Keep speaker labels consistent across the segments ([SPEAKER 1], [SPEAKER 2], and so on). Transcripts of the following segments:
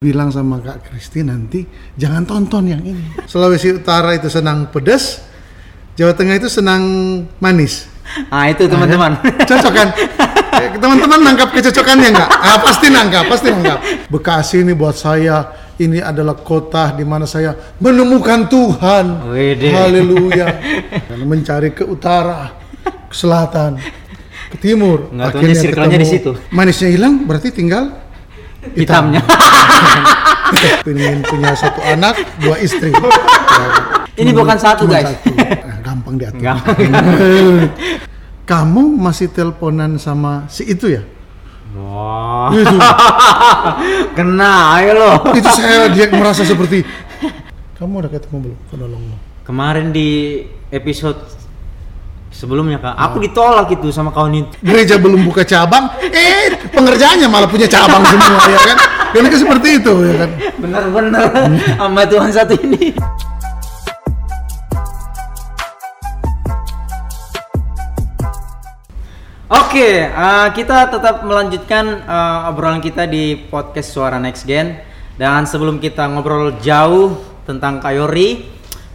[SPEAKER 1] bilang sama Kak Kristi nanti jangan tonton yang ini. Sulawesi Utara itu senang pedas, Jawa Tengah itu senang manis.
[SPEAKER 2] Ah itu teman-teman.
[SPEAKER 1] Cocok kan? Eh, Teman-teman nangkap kecocokannya nggak? Ah, pasti nangkap, pasti nangkap. Bekasi ini buat saya ini adalah kota di mana saya menemukan Tuhan.
[SPEAKER 2] Wede.
[SPEAKER 1] Haleluya. Dan mencari ke utara, ke selatan, ke timur.
[SPEAKER 2] Nggak
[SPEAKER 1] Akhirnya
[SPEAKER 2] circle-nya di situ.
[SPEAKER 1] Manisnya hilang, berarti tinggal
[SPEAKER 2] Hitamnya.
[SPEAKER 1] Pengen punya satu anak, dua istri.
[SPEAKER 2] Ini bukan satu, guys.
[SPEAKER 1] satu. Nah, gampang diatur.
[SPEAKER 2] Gampang.
[SPEAKER 1] Kamu masih teleponan sama si itu ya?
[SPEAKER 2] Wah.
[SPEAKER 1] Itu,
[SPEAKER 2] Kena, ayo lo.
[SPEAKER 1] itu saya dia merasa seperti kamu udah ketemu belum penolongmu?
[SPEAKER 2] Kemarin di episode sebelumnya kak, aku ditolak itu sama kawan itu.
[SPEAKER 1] Gereja belum buka cabang, eh pengerjaannya malah punya cabang semua ya kan? Kan itu seperti itu ya kan?
[SPEAKER 2] Bener-bener sama Tuhan satu ini. Oke, eh, kita tetap melanjutkan eh, obrolan kita di podcast Suara Next Gen. Dan sebelum kita ngobrol jauh tentang Kayori,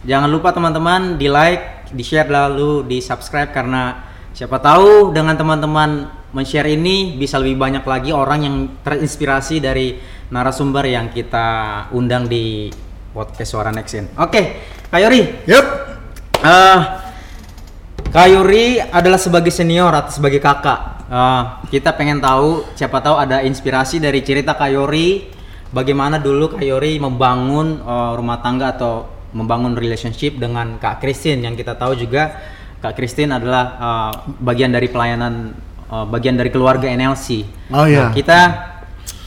[SPEAKER 2] jangan lupa teman-teman di like, di share lalu di subscribe karena siapa tahu dengan teman-teman men-share ini bisa lebih banyak lagi orang yang terinspirasi dari narasumber yang kita undang di podcast Suara Next Gen. Oke, Kayori,
[SPEAKER 1] Yup.
[SPEAKER 2] Eh, Kak Yuri adalah sebagai senior atau sebagai kakak. Eh, kita pengen tahu, siapa tahu ada inspirasi dari cerita Kak Yuri, bagaimana dulu Kak Yuri membangun eh, rumah tangga atau membangun relationship dengan Kak Christine yang kita tahu juga Kak Christine adalah eh, bagian dari pelayanan, eh, bagian dari keluarga NLC.
[SPEAKER 1] Oh, iya.
[SPEAKER 2] Nah, kita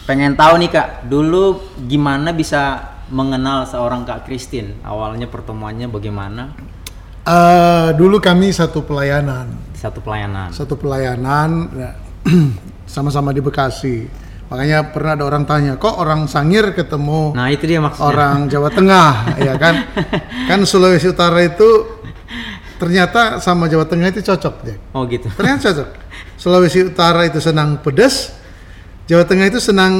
[SPEAKER 2] pengen tahu nih Kak, dulu gimana bisa mengenal seorang Kak Christine? Awalnya pertemuannya bagaimana?
[SPEAKER 1] Eh, dulu kami satu pelayanan,
[SPEAKER 2] satu pelayanan.
[SPEAKER 1] satu pelayanan ya, sama-sama di Bekasi. Makanya pernah ada orang tanya, kok orang Sangir ketemu
[SPEAKER 2] Nah itu dia maksudnya.
[SPEAKER 1] orang Jawa Tengah, ya kan? Kan Sulawesi Utara itu ternyata sama Jawa Tengah itu cocok, Jack.
[SPEAKER 2] Oh gitu.
[SPEAKER 1] Ternyata cocok. Sulawesi Utara itu senang pedas, Jawa Tengah itu senang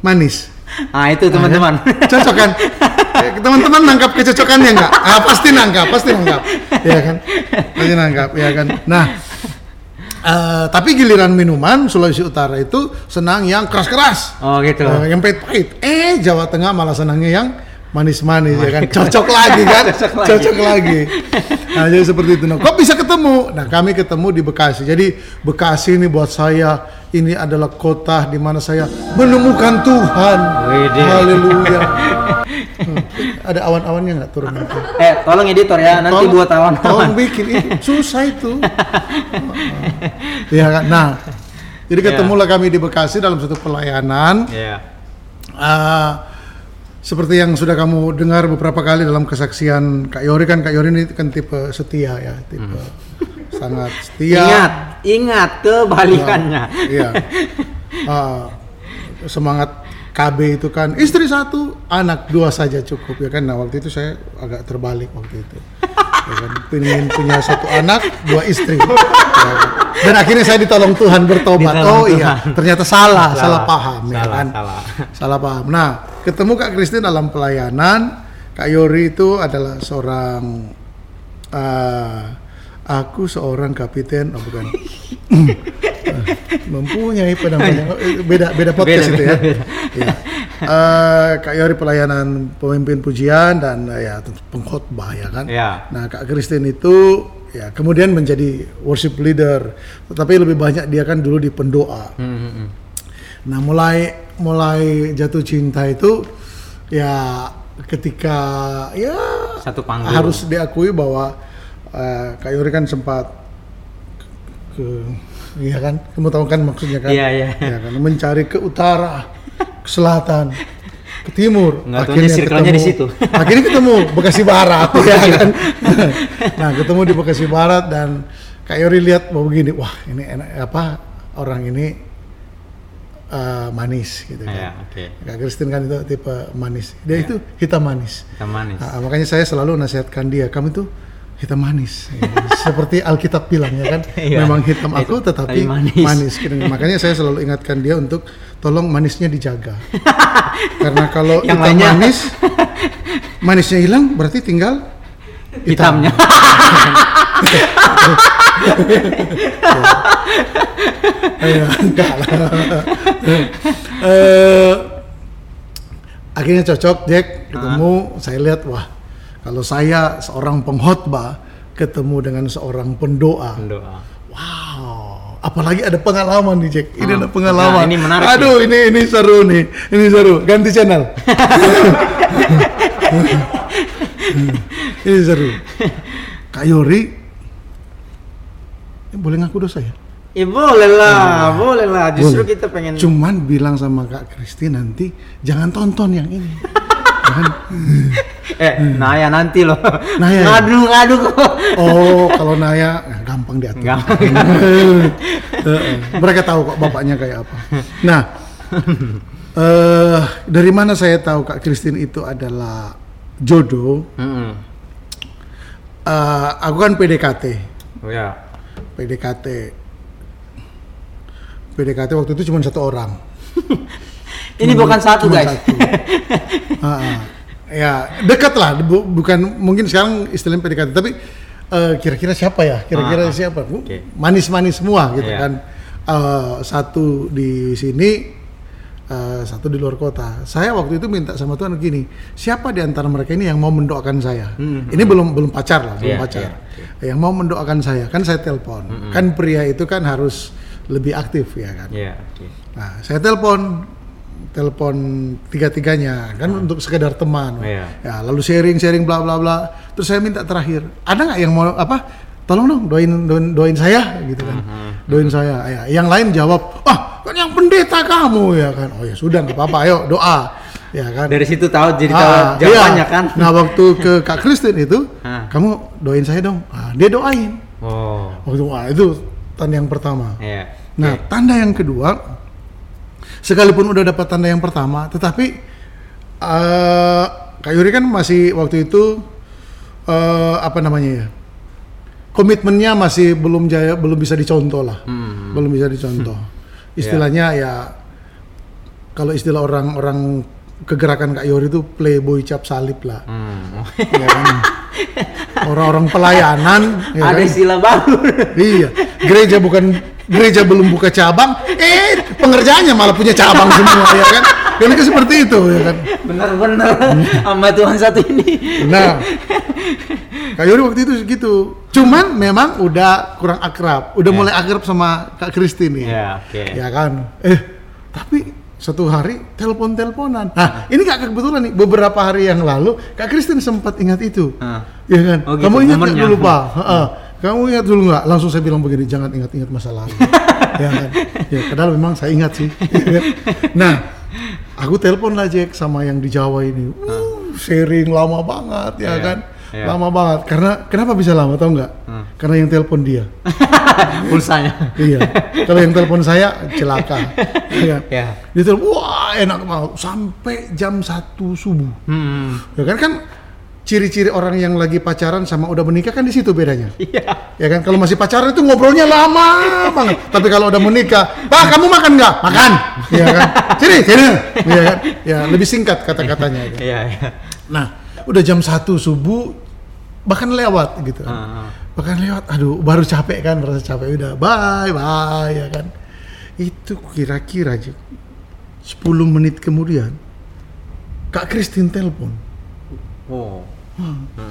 [SPEAKER 1] manis.
[SPEAKER 2] Nah itu teman-teman.
[SPEAKER 1] Cocok kan? Eh, Teman-teman nangkap kecocokannya nggak? Ah, pasti nangkap, pasti nangkap. Ya kan? Pasti nangkap, ya kan? Nah, eh, tapi giliran minuman Sulawesi Utara itu senang yang keras-keras.
[SPEAKER 2] Oh gitu.
[SPEAKER 1] Eh, yang pahit-pahit. Eh, Jawa Tengah malah senangnya yang manis-manis ya kan. Cocok lagi kan?
[SPEAKER 2] Cocok lagi.
[SPEAKER 1] Cocok lagi. Nah, jadi seperti itu. Nah, kok bisa ketemu? Nah, kami ketemu di Bekasi. Jadi Bekasi ini buat saya ini adalah kota di mana saya menemukan Tuhan.
[SPEAKER 2] Wede.
[SPEAKER 1] Haleluya. Hmm. Ada awan-awannya nggak turun nanti?
[SPEAKER 2] Eh tolong editor ya nanti
[SPEAKER 1] Tolong-
[SPEAKER 2] buat
[SPEAKER 1] Tolong
[SPEAKER 2] awan-awan.
[SPEAKER 1] bikin ini susah itu. Iya kan? Nah, jadi
[SPEAKER 2] Ya.
[SPEAKER 1] ketemulah kami di Bekasi dalam satu pelayanan.
[SPEAKER 2] Iya.
[SPEAKER 1] Ah, seperti yang sudah kamu dengar beberapa kali dalam kesaksian Kak Yori kan Kak Yori ini kan tipe setia ya, tipe sangat setia.
[SPEAKER 2] Ingat, ingat kebalikannya.
[SPEAKER 1] Iya. Ah, semangat KB itu kan istri satu, anak dua saja cukup ya kan. Nah waktu itu saya agak terbalik waktu itu. Ya kan, pengen punya satu anak, dua istri. Ya kan. Dan akhirnya saya ditolong Tuhan bertobat.
[SPEAKER 2] Ditolong
[SPEAKER 1] oh iya,
[SPEAKER 2] Tuhan.
[SPEAKER 1] ternyata salah, salah, paham ya
[SPEAKER 2] salah,
[SPEAKER 1] kan.
[SPEAKER 2] salah.
[SPEAKER 1] Salah paham. Nah, ketemu Kak Christine dalam pelayanan. Kak Yori itu adalah seorang ah, aku seorang kapiten, oh bukan. mempunyai penampilan oh, eh, beda beda podcast
[SPEAKER 2] Beda,
[SPEAKER 1] itu ya.
[SPEAKER 2] beda, beda.
[SPEAKER 1] Iya. Eh, Kak Yori pelayanan pemimpin pujian dan eh, ya pengkhotbah ya kan.
[SPEAKER 2] Iya.
[SPEAKER 1] Nah, Kak Christine itu ya kemudian menjadi worship leader, tetapi lebih banyak dia kan dulu di pendoa.
[SPEAKER 2] Hmm, hmm, hmm.
[SPEAKER 1] Nah, mulai mulai jatuh cinta itu ya ketika ya
[SPEAKER 2] Satu panggung.
[SPEAKER 1] harus diakui bahwa eh, Kak Yori kan sempat ke iya kan? Kamu tahu kan maksudnya kan?
[SPEAKER 2] Iya, iya.
[SPEAKER 1] Ya kan? Mencari ke utara ke selatan ke timur.
[SPEAKER 2] Nggak taunya circle-nya di situ.
[SPEAKER 1] akhirnya ketemu Bekasi Barat ya kan? Nah ketemu di Bekasi Barat dan Kak Yori lihat bahwa begini wah ini enak apa orang ini eh, manis gitu kan.
[SPEAKER 2] Iya, oke.
[SPEAKER 1] Kak Christine kan itu tipe manis. Dia itu hitam manis.
[SPEAKER 2] Kita manis.
[SPEAKER 1] Nah, makanya saya selalu nasihatkan dia, kamu tuh hitam manis. Ya, seperti Alkitab bilang ya kan,
[SPEAKER 2] Iya.
[SPEAKER 1] memang hitam aku tetapi
[SPEAKER 2] Tapi manis.
[SPEAKER 1] manis. Gitu. Makanya saya selalu ingatkan dia untuk tolong manisnya dijaga. Karena kalau
[SPEAKER 2] Yang
[SPEAKER 1] hitam manis, manisnya hilang berarti tinggal hitam.
[SPEAKER 2] Hitamnya.
[SPEAKER 1] Iya, enggak lah. Eh, akhirnya cocok Jack ketemu saya lihat wah kalau saya seorang pengkhotbah ketemu dengan seorang pendoa
[SPEAKER 2] Doa.
[SPEAKER 1] wow apalagi ada pengalaman nih Jack ini
[SPEAKER 2] Hmm.
[SPEAKER 1] ada pengalaman
[SPEAKER 2] Nah, ini menarik
[SPEAKER 1] aduh ini ini seru nih ini seru ganti channel ini seru Kak Yori ini boleh ngaku dosa ya
[SPEAKER 2] Ya boleh lah, boleh lah. Justru
[SPEAKER 1] Boleh.
[SPEAKER 2] kita pengen
[SPEAKER 1] Cuman bilang sama Kak Kristi nanti jangan tonton yang ini. jangan.
[SPEAKER 2] Eh nah ya nanti loh.
[SPEAKER 1] Naya.
[SPEAKER 2] Ngadu ngadu kok.
[SPEAKER 1] Oh, kalau Naya eh, gampang diatur.
[SPEAKER 2] Gampang.
[SPEAKER 1] Heeh. Mereka tahu kok bapaknya kayak apa. Nah, eh dari mana saya tahu Kak Kristin itu adalah jodoh?
[SPEAKER 2] Mm-mm.
[SPEAKER 1] Eh, aku kan PDKT,
[SPEAKER 2] Oh ya.
[SPEAKER 1] PDKT, PDKT waktu itu cuma satu orang.
[SPEAKER 2] Ini bukan satu guys.
[SPEAKER 1] satu. Ah, ah. Ya dekat lah, bu- bukan mungkin sekarang istilahnya PDKT, tapi eh, kira-kira siapa ya? Kira-kira
[SPEAKER 2] Ah,
[SPEAKER 1] siapa? Bu-
[SPEAKER 2] oke.
[SPEAKER 1] Manis-manis semua gitu
[SPEAKER 2] Iya.
[SPEAKER 1] kan. Eh, satu di sini, eh, satu di luar kota. Saya waktu itu minta sama Tuhan gini, siapa di antara mereka ini yang mau mendoakan saya?
[SPEAKER 2] Hmm,
[SPEAKER 1] Ini belum belum pacar lah, belum
[SPEAKER 2] Iya,
[SPEAKER 1] pacar.
[SPEAKER 2] iya,
[SPEAKER 1] Yang mau mendoakan saya, kan saya telepon. Kan pria itu kan harus lebih aktif ya kan.
[SPEAKER 2] Iya, oke.
[SPEAKER 1] Nah, saya telepon, telepon tiga-tiganya kan untuk sekedar teman.
[SPEAKER 2] Iya.
[SPEAKER 1] Ya, lalu sharing-sharing bla bla bla. Terus saya minta terakhir, ada nggak yang mau apa? Tolong dong doain doain, doain saya gitu kan. Doain saya. Ya, yang lain jawab, "Ah, kan yang pendeta kamu ya kan." Oh ya sudah nggak apa-apa, ayo doa. Ya kan.
[SPEAKER 2] Dari situ tahu jadi tahu
[SPEAKER 1] Ah,
[SPEAKER 2] jawabannya
[SPEAKER 1] iya.
[SPEAKER 2] kan.
[SPEAKER 1] Nah, waktu ke Kak Kristin itu,
[SPEAKER 2] Ah.
[SPEAKER 1] kamu doain saya dong. Ah, dia doain.
[SPEAKER 2] Oh.
[SPEAKER 1] Waktu wah, itu tanda yang pertama.
[SPEAKER 2] Iya.
[SPEAKER 1] Nah, tanda yang kedua, sekalipun udah dapat tanda yang pertama, tetapi eh Kak Yuri kan masih waktu itu eh apa namanya ya? Komitmennya masih belum jaya, belum bisa dicontoh lah,
[SPEAKER 2] Hmm.
[SPEAKER 1] belum bisa dicontoh. Istilahnya ya, kalau istilah orang-orang kegerakan Kak Yori itu playboy cap salib lah,
[SPEAKER 2] Hmm.
[SPEAKER 1] ya kan? Orang-orang pelayanan, ya
[SPEAKER 2] Ada
[SPEAKER 1] kan?
[SPEAKER 2] istilah baru.
[SPEAKER 1] Iya, gereja bukan gereja belum buka cabang, eh pengerjaannya malah punya cabang semua ya kan? Karena kan seperti itu ya kan.
[SPEAKER 2] Bener-bener sama Tuhan satu ini.
[SPEAKER 1] Nah, Kak Yori waktu itu gitu. Cuman memang udah kurang akrab, udah mulai akrab sama Kak Kristi nih.
[SPEAKER 2] Iya, oke.
[SPEAKER 1] Ya kan? Eh, tapi satu hari telepon-teleponan. Nah, ini Kak kebetulan nih beberapa hari yang lalu Kak Kristin sempat ingat itu.
[SPEAKER 2] Ah.
[SPEAKER 1] Ya kan?
[SPEAKER 2] Oh, gitu,
[SPEAKER 1] Kamu ingat nggak
[SPEAKER 2] momennya.
[SPEAKER 1] dulu, Pak? Kamu ingat dulu nggak? Langsung saya bilang begini, jangan ingat-ingat masa lalu. ya kan? Ya, padahal memang saya ingat sih. Nah, aku telepon lah Jack sama yang di Jawa ini. Uh, sharing lama banget ya
[SPEAKER 2] Iya,
[SPEAKER 1] kan?
[SPEAKER 2] iya.
[SPEAKER 1] Lama banget. Karena kenapa bisa lama tau nggak?
[SPEAKER 2] Hmm.
[SPEAKER 1] Karena yang telepon dia.
[SPEAKER 2] Pulsanya.
[SPEAKER 1] iya. Kalau yang telepon saya celaka. Iya.
[SPEAKER 2] Ya.
[SPEAKER 1] Dia telepon, wah enak banget sampai jam 1 subuh.
[SPEAKER 2] Hmm.
[SPEAKER 1] Ya kan kan ciri-ciri orang yang lagi pacaran sama udah menikah kan di situ bedanya.
[SPEAKER 2] Iya.
[SPEAKER 1] Ya kan kalau masih pacaran itu ngobrolnya lama banget. Tapi kalau udah menikah, "Pak, kamu makan nggak?" "Makan." Ya kan? "Sini, sini." Ya kan? Ya, lebih singkat kata-katanya ya.
[SPEAKER 2] Iya, iya.
[SPEAKER 1] Nah, udah jam 1 subuh bahkan lewat gitu kan.
[SPEAKER 2] Ah, ah.
[SPEAKER 1] Bahkan lewat, aduh baru capek kan, merasa capek udah bye bye ya kan. Itu kira-kira aja 10 menit kemudian Kak Kristin telepon.
[SPEAKER 2] Oh.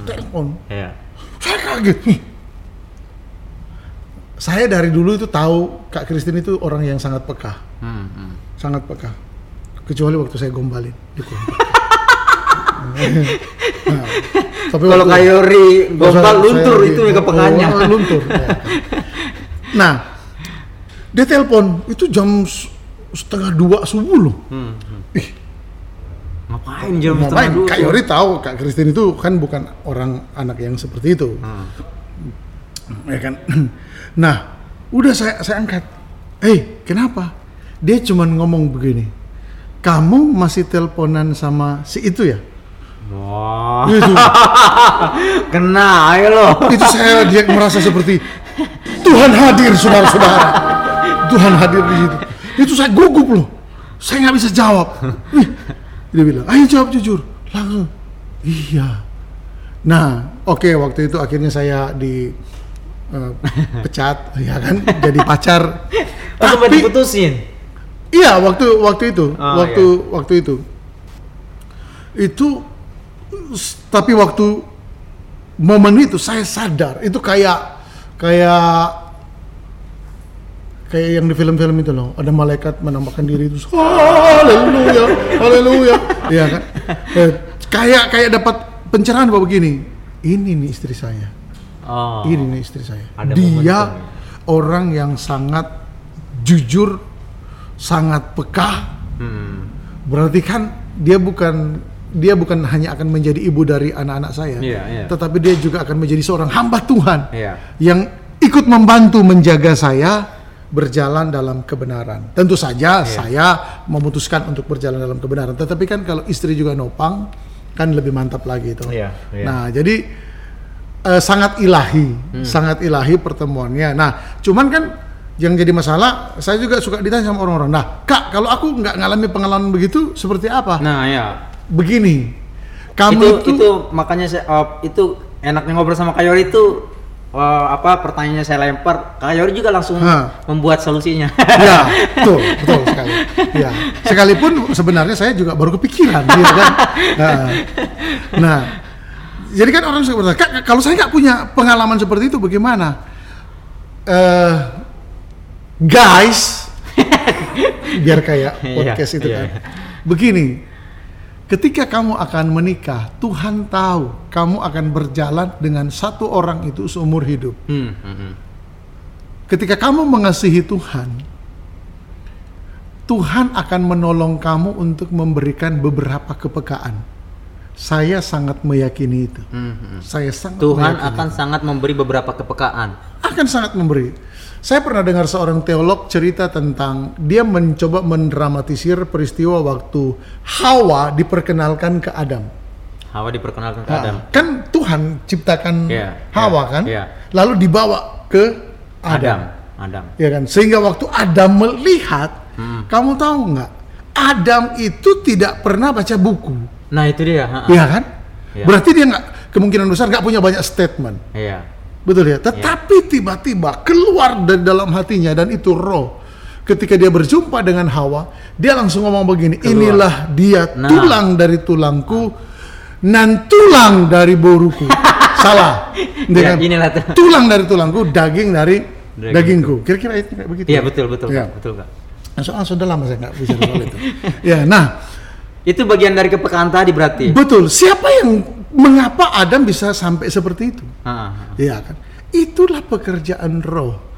[SPEAKER 1] Telepon.
[SPEAKER 2] Iya.
[SPEAKER 1] Saya kaget. Ih. Saya dari dulu itu tahu Kak Kristin itu orang yang sangat peka,
[SPEAKER 2] Hmm, hmm.
[SPEAKER 1] sangat peka. Kecuali waktu saya gombalin di nah, tapi
[SPEAKER 2] Kalau Kayori gombal luntur
[SPEAKER 1] saya
[SPEAKER 2] itu
[SPEAKER 1] di-
[SPEAKER 2] kepengannya.
[SPEAKER 1] oh, luntur. ya. Nah, dia telepon itu jam setengah dua subuh loh.
[SPEAKER 2] Hmm, hmm.
[SPEAKER 1] Ih,
[SPEAKER 2] Ngapain jam setengah
[SPEAKER 1] ngapain?
[SPEAKER 2] dua?
[SPEAKER 1] Kak Yori tahu Kak Kristin itu kan bukan orang anak yang seperti itu.
[SPEAKER 2] Hmm.
[SPEAKER 1] ya kan nah udah saya saya angkat eh kenapa dia cuman ngomong begini kamu masih teleponan sama si itu ya
[SPEAKER 2] Wah.
[SPEAKER 1] Itu,
[SPEAKER 2] Kena, ayo lo.
[SPEAKER 1] itu saya dia merasa seperti Tuhan hadir, saudara-saudara. Tuhan hadir di situ. Itu saya gugup loh. Saya nggak bisa jawab. Wih, dia bilang, ayo jawab jujur. Langsung, iya. Nah, oke waktu itu akhirnya saya di eh, pecat, ya kan, jadi pacar.
[SPEAKER 2] Oh,
[SPEAKER 1] Tapi-
[SPEAKER 2] diputusin.
[SPEAKER 1] Iya, waktu waktu itu,
[SPEAKER 2] Oh,
[SPEAKER 1] waktu waktu itu. Itu tapi waktu momen itu saya sadar itu kayak kayak kayak yang di film-film itu loh, ada malaikat menampakkan diri itu, haleluya, haleluya, iya kan? Eh, kayak kayak dapat pencerahan bahwa begini, ini nih istri saya,
[SPEAKER 2] Oh.
[SPEAKER 1] ini nih istri saya.
[SPEAKER 2] Ada
[SPEAKER 1] Dia
[SPEAKER 2] momentum ya.
[SPEAKER 1] orang yang sangat jujur, sangat peka.
[SPEAKER 2] Hmm.
[SPEAKER 1] Berarti kan dia bukan dia bukan hanya akan menjadi ibu dari anak-anak saya,
[SPEAKER 2] Iya, iya.
[SPEAKER 1] tetapi dia juga akan menjadi seorang hamba Tuhan
[SPEAKER 2] Iya.
[SPEAKER 1] yang ikut membantu menjaga saya berjalan dalam kebenaran. Tentu saja
[SPEAKER 2] Iya.
[SPEAKER 1] saya memutuskan untuk berjalan dalam kebenaran, tetapi kan kalau istri juga nopang kan lebih mantap lagi itu.
[SPEAKER 2] Iya, iya.
[SPEAKER 1] Nah, jadi eh, sangat ilahi,
[SPEAKER 2] Hmm.
[SPEAKER 1] sangat ilahi pertemuannya. Nah, cuman kan yang jadi masalah, saya juga suka ditanya sama orang-orang. Nah, kak, kalau aku nggak ngalami pengalaman begitu, seperti apa?
[SPEAKER 2] Nah, ya.
[SPEAKER 1] Begini, kamu
[SPEAKER 2] itu,
[SPEAKER 1] itu,
[SPEAKER 2] itu makanya saya oh, itu enaknya ngobrol sama Kak Yori itu oh, apa pertanyaannya saya lempar Kak Yori juga langsung
[SPEAKER 1] Hah.
[SPEAKER 2] membuat solusinya
[SPEAKER 1] ya, betul, betul sekali. Ya, sekalipun sebenarnya saya juga baru kepikiran, ya kan? Nah, nah, jadi kan orang suka bertanya, kak, kalau saya nggak punya pengalaman seperti itu, bagaimana? Eh, guys, biar kayak
[SPEAKER 2] Iya,
[SPEAKER 1] podcast itu
[SPEAKER 2] iya.
[SPEAKER 1] kan. Begini, ketika kamu akan menikah, Tuhan tahu kamu akan berjalan dengan satu orang itu seumur hidup.
[SPEAKER 2] hmm, hmm, hmm.
[SPEAKER 1] Ketika kamu mengasihi Tuhan, Tuhan akan menolong kamu untuk memberikan beberapa kepekaan. Saya sangat meyakini itu.
[SPEAKER 2] Hmm, hmm.
[SPEAKER 1] Saya sangat
[SPEAKER 2] Tuhan
[SPEAKER 1] meyakini
[SPEAKER 2] akan sangat memberi beberapa kepekaan
[SPEAKER 1] akan sangat memberi. Saya pernah dengar seorang teolog cerita tentang dia mencoba mendramatisir peristiwa waktu Hawa diperkenalkan ke Adam.
[SPEAKER 2] Hawa diperkenalkan ke
[SPEAKER 1] Nah,
[SPEAKER 2] Adam
[SPEAKER 1] Kan Tuhan ciptakan
[SPEAKER 2] Iya,
[SPEAKER 1] Hawa
[SPEAKER 2] iya,
[SPEAKER 1] kan,
[SPEAKER 2] iya.
[SPEAKER 1] lalu dibawa ke
[SPEAKER 2] Adam
[SPEAKER 1] Adam.
[SPEAKER 2] Adam
[SPEAKER 1] Ya kan, sehingga waktu Adam melihat,
[SPEAKER 2] Hmm.
[SPEAKER 1] kamu tahu nggak? Adam itu tidak pernah baca buku,
[SPEAKER 2] nah itu dia ha, ha.
[SPEAKER 1] ya kan?
[SPEAKER 2] Iya.
[SPEAKER 1] Berarti dia nggak kemungkinan besar nggak punya banyak statement.
[SPEAKER 2] iya
[SPEAKER 1] Betul ya. Tetapi tiba-tiba keluar dari dalam hatinya dan itu roh. Ketika dia berjumpa dengan Hawa, dia langsung ngomong begini,
[SPEAKER 2] Keluar.
[SPEAKER 1] inilah dia
[SPEAKER 2] Nah.
[SPEAKER 1] tulang dari tulangku nan tulang dari boruku. Salah. Dia
[SPEAKER 2] Ya,
[SPEAKER 1] kan,
[SPEAKER 2] inilah
[SPEAKER 1] tulang dari tulangku, daging dari
[SPEAKER 2] Dagingku.
[SPEAKER 1] dagingku. Kira-kira itu kayak begitu.
[SPEAKER 2] iya betul betul
[SPEAKER 1] Ya.
[SPEAKER 2] Betul kak
[SPEAKER 1] Soalnya sudah lama saya nggak bisa soal itu. ya, nah
[SPEAKER 2] itu bagian dari kepekaan tadi berarti
[SPEAKER 1] betul. Siapa yang mengapa Adam bisa sampai seperti itu? Iya kan? Itulah pekerjaan roh.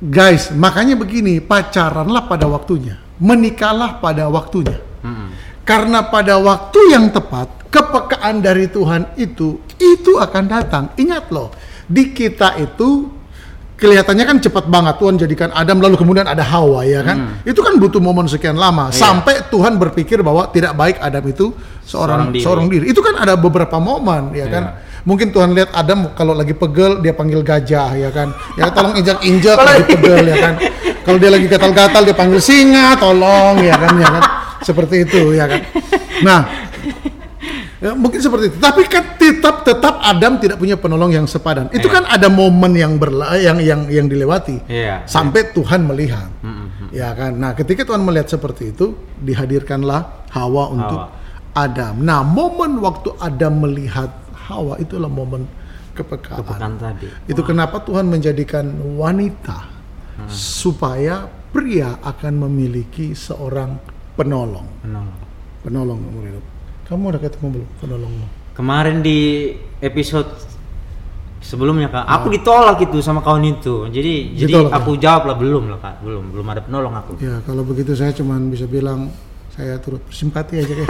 [SPEAKER 1] Guys, makanya begini, pacaranlah pada waktunya, menikahlah pada waktunya.
[SPEAKER 2] Hmm, hmm.
[SPEAKER 1] Karena pada waktu yang tepat, kepekaan dari Tuhan itu itu akan datang. Ingat loh, di kita itu kelihatannya kan cepat banget Tuhan jadikan Adam lalu kemudian ada Hawa ya kan. Itu kan butuh momen sekian lama
[SPEAKER 2] Iya.
[SPEAKER 1] sampai Tuhan berpikir bahwa tidak baik Adam itu seorang
[SPEAKER 2] Seorang
[SPEAKER 1] seorang
[SPEAKER 2] diri.
[SPEAKER 1] diri. Itu kan ada beberapa momen ya kan.
[SPEAKER 2] Iya.
[SPEAKER 1] Mungkin Tuhan lihat Adam kalau lagi pegel dia panggil gajah ya kan. Ya tolong injak-injak
[SPEAKER 2] Kalau-
[SPEAKER 1] lagi pegel ya kan. Kalau dia lagi gatal-gatal dia panggil singa tolong ya kan ya kan. Seperti itu ya kan. Nah, Ya, mungkin seperti itu. Tapi kan tetap tetap Adam tidak punya penolong yang sepadan. Itu
[SPEAKER 2] Iya.
[SPEAKER 1] kan ada momen yang berla yang yang yang dilewati.
[SPEAKER 2] Iya.
[SPEAKER 1] Sampai Tuhan melihat.
[SPEAKER 2] Hmm, hmm.
[SPEAKER 1] Ya kan. Nah, ketika Tuhan melihat seperti itu, dihadirkanlah Hawa untuk
[SPEAKER 2] Hawa.
[SPEAKER 1] Adam. Nah, momen waktu Adam melihat Hawa itulah momen kepekaan.
[SPEAKER 2] kepekaan tadi
[SPEAKER 1] Itu kenapa Tuhan menjadikan wanita
[SPEAKER 2] Hmm.
[SPEAKER 1] supaya pria akan memiliki seorang penolong.
[SPEAKER 2] Menolong.
[SPEAKER 1] Penolong umur hidup. Kamu udah ketemu belum penolongmu?
[SPEAKER 2] kemarin di episode sebelumnya kak
[SPEAKER 1] Ah.
[SPEAKER 2] aku ditolak itu sama kawan itu jadi jadi
[SPEAKER 1] Ditolak,
[SPEAKER 2] aku jawab lah belum lah kak belum belum ada penolong aku
[SPEAKER 1] Ya kalau begitu saya cuman bisa bilang saya turut bersimpati aja kayak.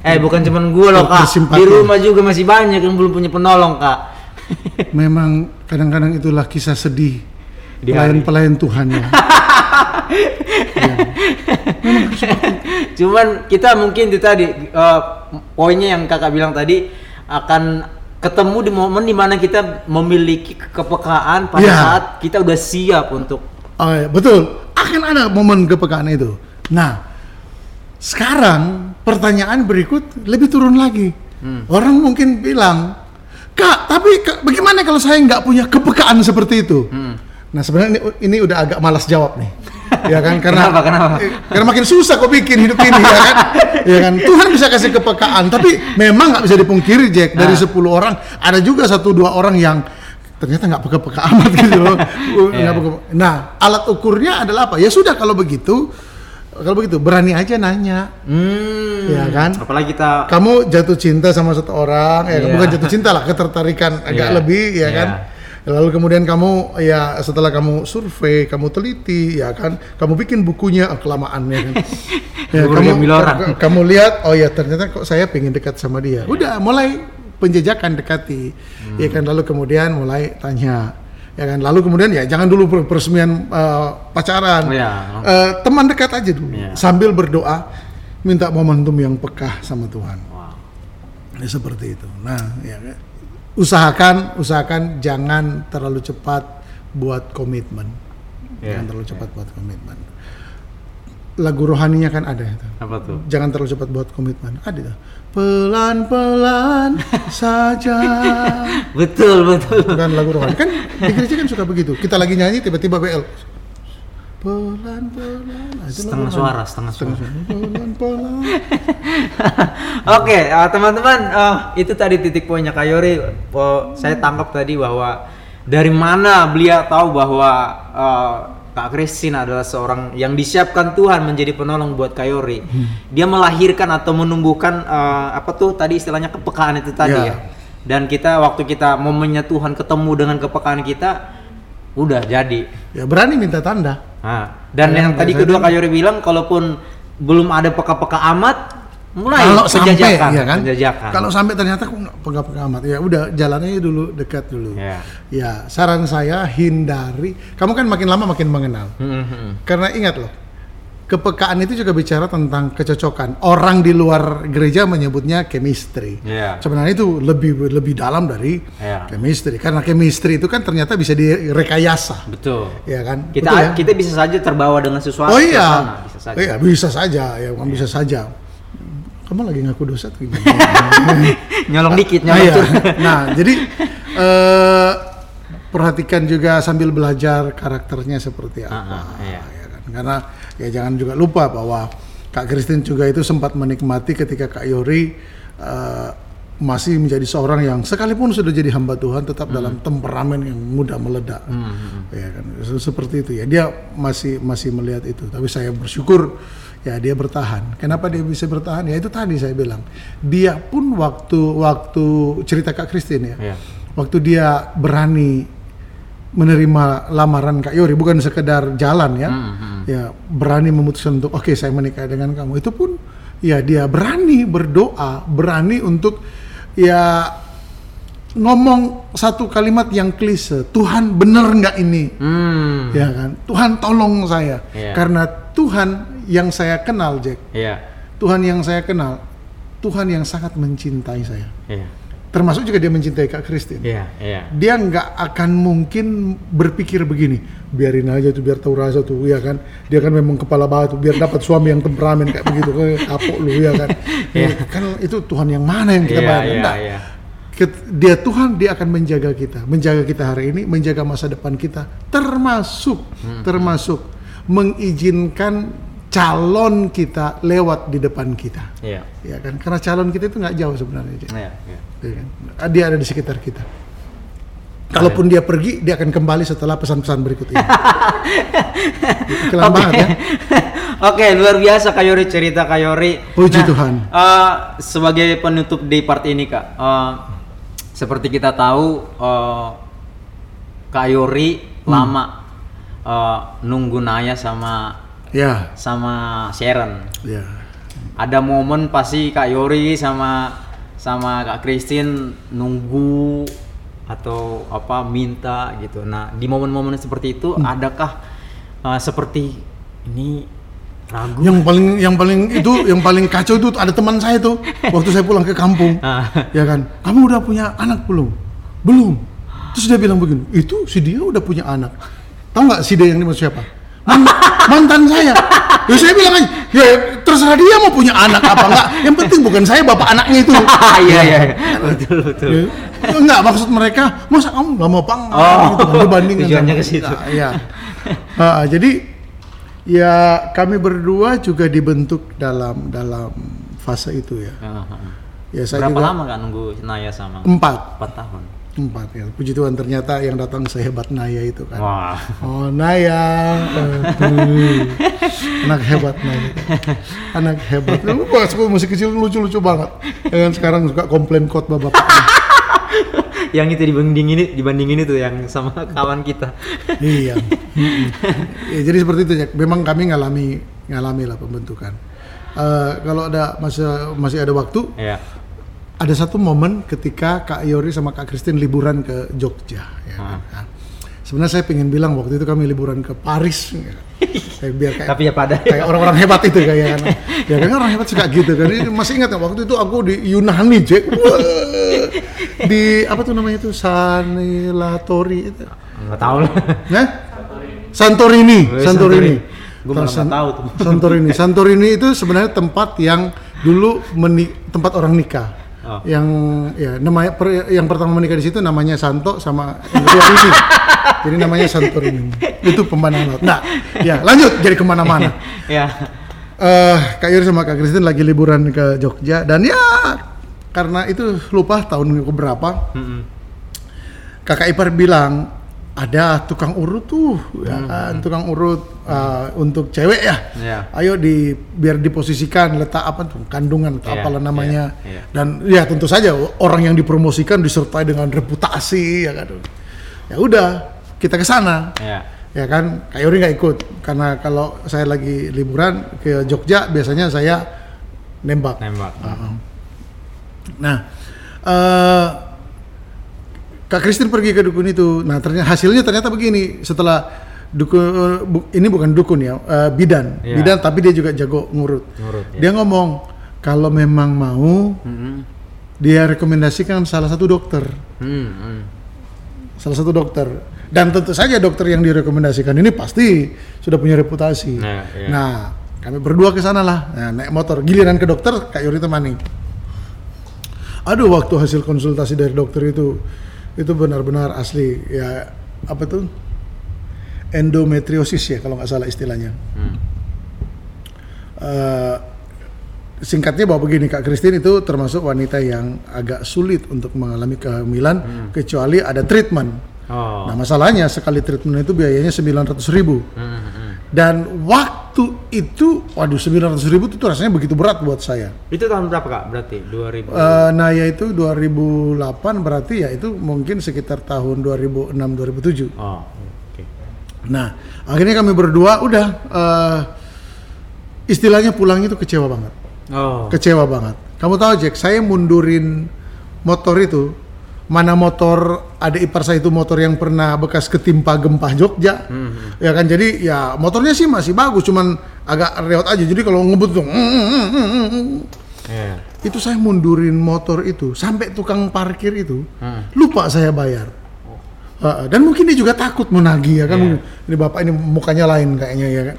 [SPEAKER 2] eh bukan cuman gue loh kak
[SPEAKER 1] Bersimpati.
[SPEAKER 2] di rumah juga masih banyak yang belum punya penolong kak
[SPEAKER 1] Memang kadang-kadang itulah kisah sedih pelayan-pelayan Tuhan ya.
[SPEAKER 2] Cuman kita mungkin itu tadi eh, poinnya yang kakak bilang tadi akan ketemu di momen di mana kita memiliki kepekaan pada
[SPEAKER 1] Iya.
[SPEAKER 2] saat kita udah siap untuk
[SPEAKER 1] Oh, iya, betul. Akan ada momen kepekaan itu. Nah, sekarang pertanyaan berikut lebih turun lagi.
[SPEAKER 2] Hmm.
[SPEAKER 1] Orang mungkin bilang, Kak, tapi Kak, bagaimana kalau saya nggak punya kepekaan seperti itu?
[SPEAKER 2] Hmm.
[SPEAKER 1] Nah, sebenarnya ini, ini udah agak malas jawab nih. ya kan karena
[SPEAKER 2] Kenapa, kenapa?
[SPEAKER 1] karena makin susah kok bikin hidup ini ya kan ya kan Tuhan bisa kasih kepekaan tapi memang nggak bisa dipungkiri Jack dari
[SPEAKER 2] Ah.
[SPEAKER 1] 10 orang ada juga satu dua orang yang ternyata nggak peka-peka amat gitu loh
[SPEAKER 2] Iya.
[SPEAKER 1] peka- nah alat ukurnya adalah apa ya sudah kalau begitu kalau begitu berani aja nanya
[SPEAKER 2] hmm,
[SPEAKER 1] Iya kan?
[SPEAKER 2] apalagi kita
[SPEAKER 1] kamu jatuh cinta sama satu orang ya
[SPEAKER 2] Iya.
[SPEAKER 1] bukan jatuh cinta lah ketertarikan agak
[SPEAKER 2] Iya.
[SPEAKER 1] lebih ya
[SPEAKER 2] Iya.
[SPEAKER 1] kan lalu kemudian kamu ya setelah kamu survei kamu teliti ya kan? Kamu bikin bukunya oh, kelamaan ya kan. Ya, kamu
[SPEAKER 2] diambil orang.
[SPEAKER 1] ka- kamu lihat oh ya ternyata kok saya pengen dekat sama dia. Udah mulai penjajakan dekati. Ya kan? Lalu kemudian mulai tanya ya kan? Lalu kemudian ya jangan dulu per- peresmian eh, pacaran.
[SPEAKER 2] Iya.
[SPEAKER 1] Eh, teman dekat aja dulu.
[SPEAKER 2] Iya.
[SPEAKER 1] sambil berdoa minta momentum yang pekah sama Tuhan.
[SPEAKER 2] Wow.
[SPEAKER 1] Ya, seperti itu. Nah, ya usahakan usahakan jangan terlalu cepat buat komitmen.
[SPEAKER 2] Iya,
[SPEAKER 1] Jangan terlalu cepat buat komitmen. Lagu rohaninya kan ada itu.
[SPEAKER 2] apa tuh
[SPEAKER 1] Jangan terlalu cepat buat komitmen. Ada itu. Pelan-pelan saja.
[SPEAKER 2] betul betul
[SPEAKER 1] Bukan lagu rohani. Kan di gereja kan suka begitu. Kita lagi nyanyi tiba-tiba BL. Pelan-pelan. Nah, itu lagu
[SPEAKER 2] setengah suara setengah suara
[SPEAKER 1] Pelan-pelan.
[SPEAKER 2] Oke, eh, teman-teman, eh, itu tadi titik poinnya Kak Yori. Oh, saya tangkap tadi bahwa dari mana beliau tahu bahwa eh, Kak Christine adalah seorang yang disiapkan Tuhan menjadi penolong buat Kak Yori. Dia melahirkan atau menumbuhkan eh, apa tuh tadi istilahnya kepekaan itu tadi
[SPEAKER 1] Ya.
[SPEAKER 2] ya. Dan kita waktu kita momennya Tuhan ketemu dengan kepekaan kita, udah jadi.
[SPEAKER 1] Ya berani minta tanda.
[SPEAKER 2] Nah, dan
[SPEAKER 1] Ya,
[SPEAKER 2] yang tadi kedua Kak Yori bilang, kalaupun belum ada peka-peka amat, mulai
[SPEAKER 1] kalau sampai ya kan
[SPEAKER 2] penjajakan.
[SPEAKER 1] kalau sampai ternyata kok nggak pegang-pegang amat ya udah jalannya dulu dekat dulu
[SPEAKER 2] Ya.
[SPEAKER 1] ya saran saya hindari kamu kan makin lama makin mengenal
[SPEAKER 2] Hmm, hmm,
[SPEAKER 1] karena ingat loh kepekaan itu juga bicara tentang kecocokan orang di luar gereja menyebutnya chemistry
[SPEAKER 2] Iya.
[SPEAKER 1] sebenarnya itu lebih lebih dalam dari
[SPEAKER 2] Iya.
[SPEAKER 1] chemistry karena chemistry itu kan ternyata bisa direkayasa
[SPEAKER 2] Betul.
[SPEAKER 1] ya kan
[SPEAKER 2] Kita
[SPEAKER 1] Betul ya?
[SPEAKER 2] kita bisa saja terbawa dengan sesuatu
[SPEAKER 1] Oh iya,
[SPEAKER 2] sana, bisa saja.
[SPEAKER 1] iya bisa saja ya, kan bisa saja. Kamu lagi ngaku dosa gimana?
[SPEAKER 2] Nyolong dikit,
[SPEAKER 1] nah,
[SPEAKER 2] nyolong
[SPEAKER 1] iya.
[SPEAKER 2] turun.
[SPEAKER 1] nah, jadi eh, perhatikan juga sambil belajar karakternya seperti apa,
[SPEAKER 2] Ah, ah, iya.
[SPEAKER 1] ya kan? Karena ya jangan juga lupa bahwa Kak Christine juga itu sempat menikmati ketika Kak Yori eh, masih menjadi seorang yang sekalipun sudah jadi hamba Tuhan tetap dalam temperamen yang mudah meledak, ya kan? Se- Seperti itu ya. Dia masih masih melihat itu. Tapi saya bersyukur ya dia bertahan. Kenapa dia bisa bertahan? Ya itu tadi saya bilang. Dia pun waktu waktu cerita Kak Christine ya.
[SPEAKER 2] Iya.
[SPEAKER 1] Waktu dia berani menerima lamaran Kak Yori bukan sekedar jalan ya. Ya, berani memutuskan untuk oke saya menikah dengan kamu. Itu pun ya dia berani berdoa, berani untuk ya ngomong satu kalimat yang klise. Tuhan bener nggak ini?
[SPEAKER 2] Hmm.
[SPEAKER 1] Ya kan? Tuhan tolong saya.
[SPEAKER 2] Iya.
[SPEAKER 1] Karena Tuhan yang saya kenal, Jack.
[SPEAKER 2] Iya.
[SPEAKER 1] Tuhan yang saya kenal, Tuhan yang sangat mencintai saya.
[SPEAKER 2] Iya.
[SPEAKER 1] Termasuk juga dia mencintai Kak Christine.
[SPEAKER 2] Iya, iya.
[SPEAKER 1] Dia nggak akan mungkin berpikir begini, biarin aja tuh biar tahu rasa tuh, ya kan? Dia kan memang kepala batu, biar dapat suami yang temperamen kayak begitu, kayak kapok lu, ya kan?
[SPEAKER 2] Iya.
[SPEAKER 1] Kan itu Tuhan yang mana yang kita
[SPEAKER 2] Iya,
[SPEAKER 1] bayar?
[SPEAKER 2] iya,
[SPEAKER 1] Enggak.
[SPEAKER 2] iya.
[SPEAKER 1] Ket- Dia Tuhan, dia akan menjaga kita, menjaga kita hari ini, menjaga masa depan kita, termasuk,
[SPEAKER 2] Hmm.
[SPEAKER 1] termasuk mengizinkan calon kita lewat di depan kita,
[SPEAKER 2] Iya.
[SPEAKER 1] ya kan? Karena calon kita itu nggak jauh sebenarnya.
[SPEAKER 2] Iya, iya.
[SPEAKER 1] Ya kan? Dia ada di sekitar kita. Kalaupun dia pergi, dia akan kembali setelah pesan-pesan berikut ini. Kelam
[SPEAKER 2] Oke.
[SPEAKER 1] banget ya.
[SPEAKER 2] Oke, luar biasa Kayori cerita Kayori.
[SPEAKER 1] Puji Tuhan.
[SPEAKER 2] eh, sebagai penutup di part ini Kak, eh, seperti kita tahu eh, Kayori
[SPEAKER 1] Hmm.
[SPEAKER 2] lama eh, nunggu Naya sama
[SPEAKER 1] Ya,
[SPEAKER 2] sama Sharon.
[SPEAKER 1] ya.
[SPEAKER 2] Ada momen pasti Kak Yori sama sama Kak Christine nunggu atau apa minta gitu. Nah, di momen-momen seperti itu
[SPEAKER 1] Hmm.
[SPEAKER 2] adakah uh, seperti ini ragu.
[SPEAKER 1] Yang paling yang paling itu yang paling kacau itu ada teman saya tuh waktu saya pulang ke kampung.
[SPEAKER 2] Ah.
[SPEAKER 1] ya kan kamu udah punya anak belum belum terus dia bilang begini itu si dia udah punya anak tahu nggak si dia yang dimaksud siapa Man- mantan saya ya saya bilang aja ya terserah dia mau punya anak apa enggak yang penting bukan saya bapak anaknya itu
[SPEAKER 2] Iya iya. Betul betul.
[SPEAKER 1] Ya, enggak maksud mereka masa kamu nggak mau pang
[SPEAKER 2] Oh,
[SPEAKER 1] gitu kan, dibandingkan
[SPEAKER 2] tujuannya ke situ.
[SPEAKER 1] kita. ya Ah, jadi ya kami berdua juga dibentuk dalam dalam fase itu ya
[SPEAKER 2] Ah, ah.
[SPEAKER 1] ya saya
[SPEAKER 2] Berapa
[SPEAKER 1] juga
[SPEAKER 2] lama kak nunggu Naya sama?
[SPEAKER 1] empat
[SPEAKER 2] Empat tahun.
[SPEAKER 1] Empat ya. Puji Tuhan ternyata yang datang sehebat Naya itu kan.
[SPEAKER 2] Wah.
[SPEAKER 1] oh Naya. Aduh. anak hebat Naya. Anak hebat. Lu pas masih kecil lucu-lucu banget. Ya kan sekarang suka komplain khotbah bapak
[SPEAKER 2] yang itu dibandingin ini dibandingin itu yang sama kawan kita.
[SPEAKER 1] iya. Ya, jadi seperti itu Jack. Memang kami ngalami ngalami lah pembentukan. Eh, kalau ada masih masih ada waktu
[SPEAKER 2] Iya.
[SPEAKER 1] Ada satu momen ketika Kak Yori sama Kak Christine liburan ke Jogja. Ya, kan? Nah, sebenarnya saya pengen bilang waktu itu kami liburan ke Paris, ya. Kayak biar kayak
[SPEAKER 2] Tapi ya pada.
[SPEAKER 1] kayak orang-orang hebat itu kayak kan. Ya kan orang hebat suka gitu kan. Ini masih ingat ya waktu itu aku di Yunani, Jack. Di apa tuh namanya itu Sanilatori itu.
[SPEAKER 2] Nggak tahu lah.
[SPEAKER 1] Nah? Santorini, Santorini.
[SPEAKER 2] Santorini. Gua malah
[SPEAKER 1] San-
[SPEAKER 2] nggak tahu tuh.
[SPEAKER 1] Santorini. Santorini itu sebenarnya tempat yang dulu meni- tempat orang nikah.
[SPEAKER 2] Oh.
[SPEAKER 1] Yang ya namanya per- yang pertama menikah di situ namanya Santo sama yang kedua. Jadi namanya Santorini. Itu pemandangan laut. Nah, ya lanjut jadi ke mana-mana.
[SPEAKER 2] ya.
[SPEAKER 1] Eh, Kak Yuri sama Kak Kristin lagi liburan ke Jogja dan ya karena itu lupa tahun berapa
[SPEAKER 2] Mm-mm.
[SPEAKER 1] kakak ipar bilang ada tukang urut tuh ya kan? tukang urut uh, untuk cewek ya.
[SPEAKER 2] Iya.
[SPEAKER 1] ayo di biar diposisikan letak apa tuh? Kandungan atau
[SPEAKER 2] Iya,
[SPEAKER 1] apalah namanya.
[SPEAKER 2] iya, iya.
[SPEAKER 1] dan ya tentu saja orang yang dipromosikan disertai dengan reputasi ya kan? Ya udah kita ke sana.
[SPEAKER 2] Ya.
[SPEAKER 1] ya kan? Kak nggak ikut. Karena kalau saya lagi liburan ke Jogja biasanya saya nembak.
[SPEAKER 2] Nembak.
[SPEAKER 1] Nah, eh Kak Kristin pergi ke dukun itu. Nah, ternyata hasilnya ternyata begini. Setelah dukun bu- ini bukan dukun ya, eh, bidan.
[SPEAKER 2] Iya.
[SPEAKER 1] Bidan tapi dia juga jago ngurut.
[SPEAKER 2] Ngurut, ya.
[SPEAKER 1] Dia ngomong kalau memang mau
[SPEAKER 2] Mm-mm.
[SPEAKER 1] dia rekomendasikan salah satu dokter.
[SPEAKER 2] Hmm, hmm.
[SPEAKER 1] Salah satu dokter. Dan tentu saja dokter yang direkomendasikan ini pasti sudah punya reputasi.
[SPEAKER 2] Nah, iya.
[SPEAKER 1] Nah, kami berdua ke sana lah. Nah, naik motor. Giliran ke dokter, Kak Yuri temani. Aduh, waktu hasil konsultasi dari dokter itu itu benar-benar asli ya apa tuh endometriosis ya kalau nggak salah istilahnya.
[SPEAKER 2] Hmm.
[SPEAKER 1] Eh, singkatnya bahwa begini Kak Christine itu termasuk wanita yang agak sulit untuk mengalami kehamilan kecuali ada treatment.
[SPEAKER 2] Oh.
[SPEAKER 1] Nah masalahnya sekali treatment itu biayanya 900.000 ribu
[SPEAKER 2] Hmm, hmm.
[SPEAKER 1] dan waktu itu waduh 900.000 ribu itu rasanya begitu berat buat saya.
[SPEAKER 2] Itu tahun berapa kak? Berarti 2000.
[SPEAKER 1] Eh, nah yaitu 2008 berarti ya itu mungkin sekitar tahun 2006-2007.
[SPEAKER 2] oh, oke.
[SPEAKER 1] Nah akhirnya kami berdua udah eh, istilahnya pulang itu kecewa banget.
[SPEAKER 2] Oh.
[SPEAKER 1] kecewa banget. Kamu tahu Jack, saya mundurin motor itu. Mana motor ada ipar saya itu motor yang pernah bekas ketimpa gempa Jogja.
[SPEAKER 2] Hmm,
[SPEAKER 1] Ya kan jadi ya motornya sih masih bagus cuman agak reot aja. Jadi kalau ngebut tuh
[SPEAKER 2] Iya.
[SPEAKER 1] itu saya mundurin motor itu sampai tukang parkir itu
[SPEAKER 2] Hmm.
[SPEAKER 1] lupa saya bayar. Uh, dan mungkin dia juga takut menagih ya kan.
[SPEAKER 2] Iya.
[SPEAKER 1] Ini bapak ini mukanya lain kayaknya ya kan.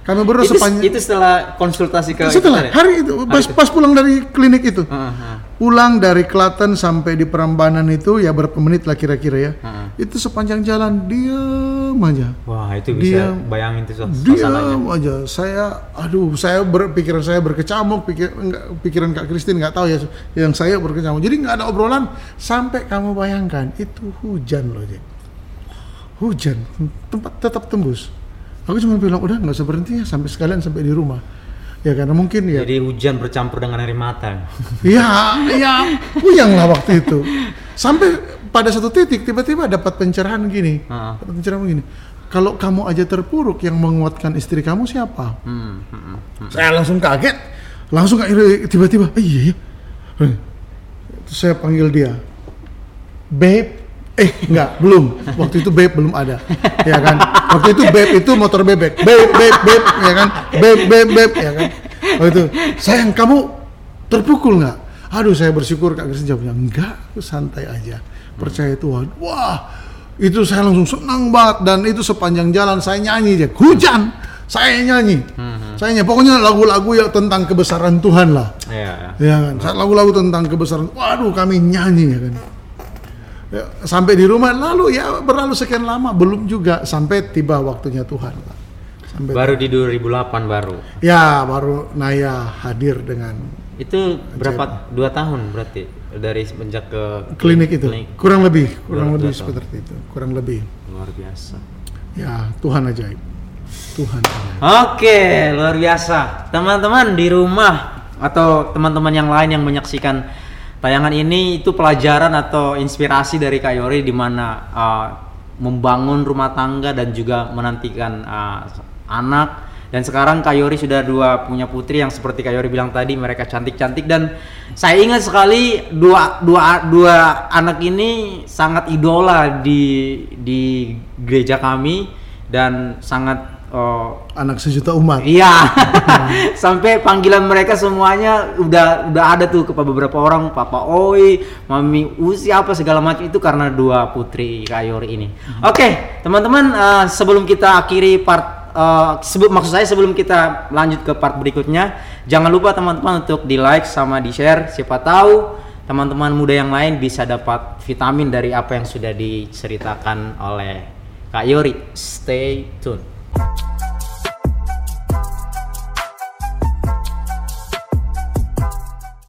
[SPEAKER 1] Kami berdua sepanjang
[SPEAKER 2] itu setelah konsultasi ke
[SPEAKER 1] setelah
[SPEAKER 2] itu tadi?
[SPEAKER 1] hari itu pas, pas pulang dari klinik itu
[SPEAKER 2] Ah, ah.
[SPEAKER 1] Pulang dari Klaten sampai di Perambanan itu ya berapa menit lah kira-kira ya.
[SPEAKER 2] Ah.
[SPEAKER 1] itu sepanjang jalan diam aja.
[SPEAKER 2] Wah itu bisa
[SPEAKER 1] Dia-
[SPEAKER 2] bayangin suas- suasananya.
[SPEAKER 1] diam aja. Saya aduh saya berpikiran saya berkecamuk pikir enggak, pikiran Kak Kristin nggak tahu ya yang saya berkecamuk. Jadi nggak ada obrolan sampai kamu bayangkan itu hujan loh Jack hujan tempat tetap tembus. Aku cuma bilang udah nggak usah berhenti ya sampai sekalian sampai di rumah ya karena mungkin ya
[SPEAKER 2] Jadi hujan bercampur dengan air mata.
[SPEAKER 1] Ya, ya, puyang lah waktu itu. Sampai pada satu titik tiba-tiba dapat pencerahan gini.
[SPEAKER 2] Ah.
[SPEAKER 1] Dapat pencerahan gini. Kalau kamu aja terpuruk, yang menguatkan istri kamu siapa?
[SPEAKER 2] Hmm, hmm, hmm.
[SPEAKER 1] Saya langsung kaget. Langsung tiba-tiba, "Eh, iya, iya. Eh, saya panggil dia. Babe, Eh, enggak, belum. Waktu itu beb belum ada. Ya kan? Waktu itu beb itu motor bebek. Beb, beb, beb, ya kan? Beb, beb, beb, ya kan? Waktu itu, sayang kamu terpukul nggak? Aduh, saya bersyukur Kak Grace jawabnya, enggak, aku santai aja. Percaya Tuhan. Wah, itu saya langsung senang banget dan itu sepanjang jalan saya nyanyi aja. Hujan, saya nyanyi. Saya nyanyi. Pokoknya lagu-lagu yang tentang kebesaran Tuhan lah.
[SPEAKER 2] Iya.
[SPEAKER 1] Ya kan, lagu-lagu tentang kebesaran. Waduh, kami nyanyi ya kan. Ya, sampai di rumah lalu ya berlalu sekian lama belum juga sampai tiba waktunya Tuhan. Pak. Sampai
[SPEAKER 2] Baru di 2008 baru.
[SPEAKER 1] ya baru Naya hadir dengan
[SPEAKER 2] Itu berapa? Dua tahun berarti dari semenjak ke
[SPEAKER 1] klinik itu.
[SPEAKER 2] klinik.
[SPEAKER 1] Kurang lebih, kurang
[SPEAKER 2] Dua-
[SPEAKER 1] lebih
[SPEAKER 2] dua tahun.
[SPEAKER 1] seperti itu. Kurang lebih.
[SPEAKER 2] Luar biasa.
[SPEAKER 1] Ya, Tuhan ajaib. Tuhan ajaib.
[SPEAKER 2] Oke, luar biasa. Teman-teman di rumah atau teman-teman yang lain yang menyaksikan tayangan ini itu pelajaran atau inspirasi dari Kak Yori di mana uh, membangun rumah tangga dan juga menantikan uh, anak. Dan sekarang Kak Yori sudah dua punya putri yang seperti Kak Yori bilang tadi mereka cantik-cantik. Dan saya ingat sekali dua dua dua anak ini sangat idola di di gereja kami dan sangat uh,
[SPEAKER 1] Anak sejuta umat.
[SPEAKER 2] Iya. Sampai panggilan mereka semuanya udah udah ada tuh ke beberapa orang, Papa Oi, Mami Usi apa segala macam itu karena dua putri Kayori ini. Oke, teman-teman eh, sebelum kita akhiri part eh, sebelum maksud saya sebelum kita lanjut ke part berikutnya, jangan lupa teman-teman untuk di-like sama di-share siapa tahu teman-teman muda yang lain bisa dapat vitamin dari apa yang sudah diceritakan oleh Kak Yori. Stay tune. you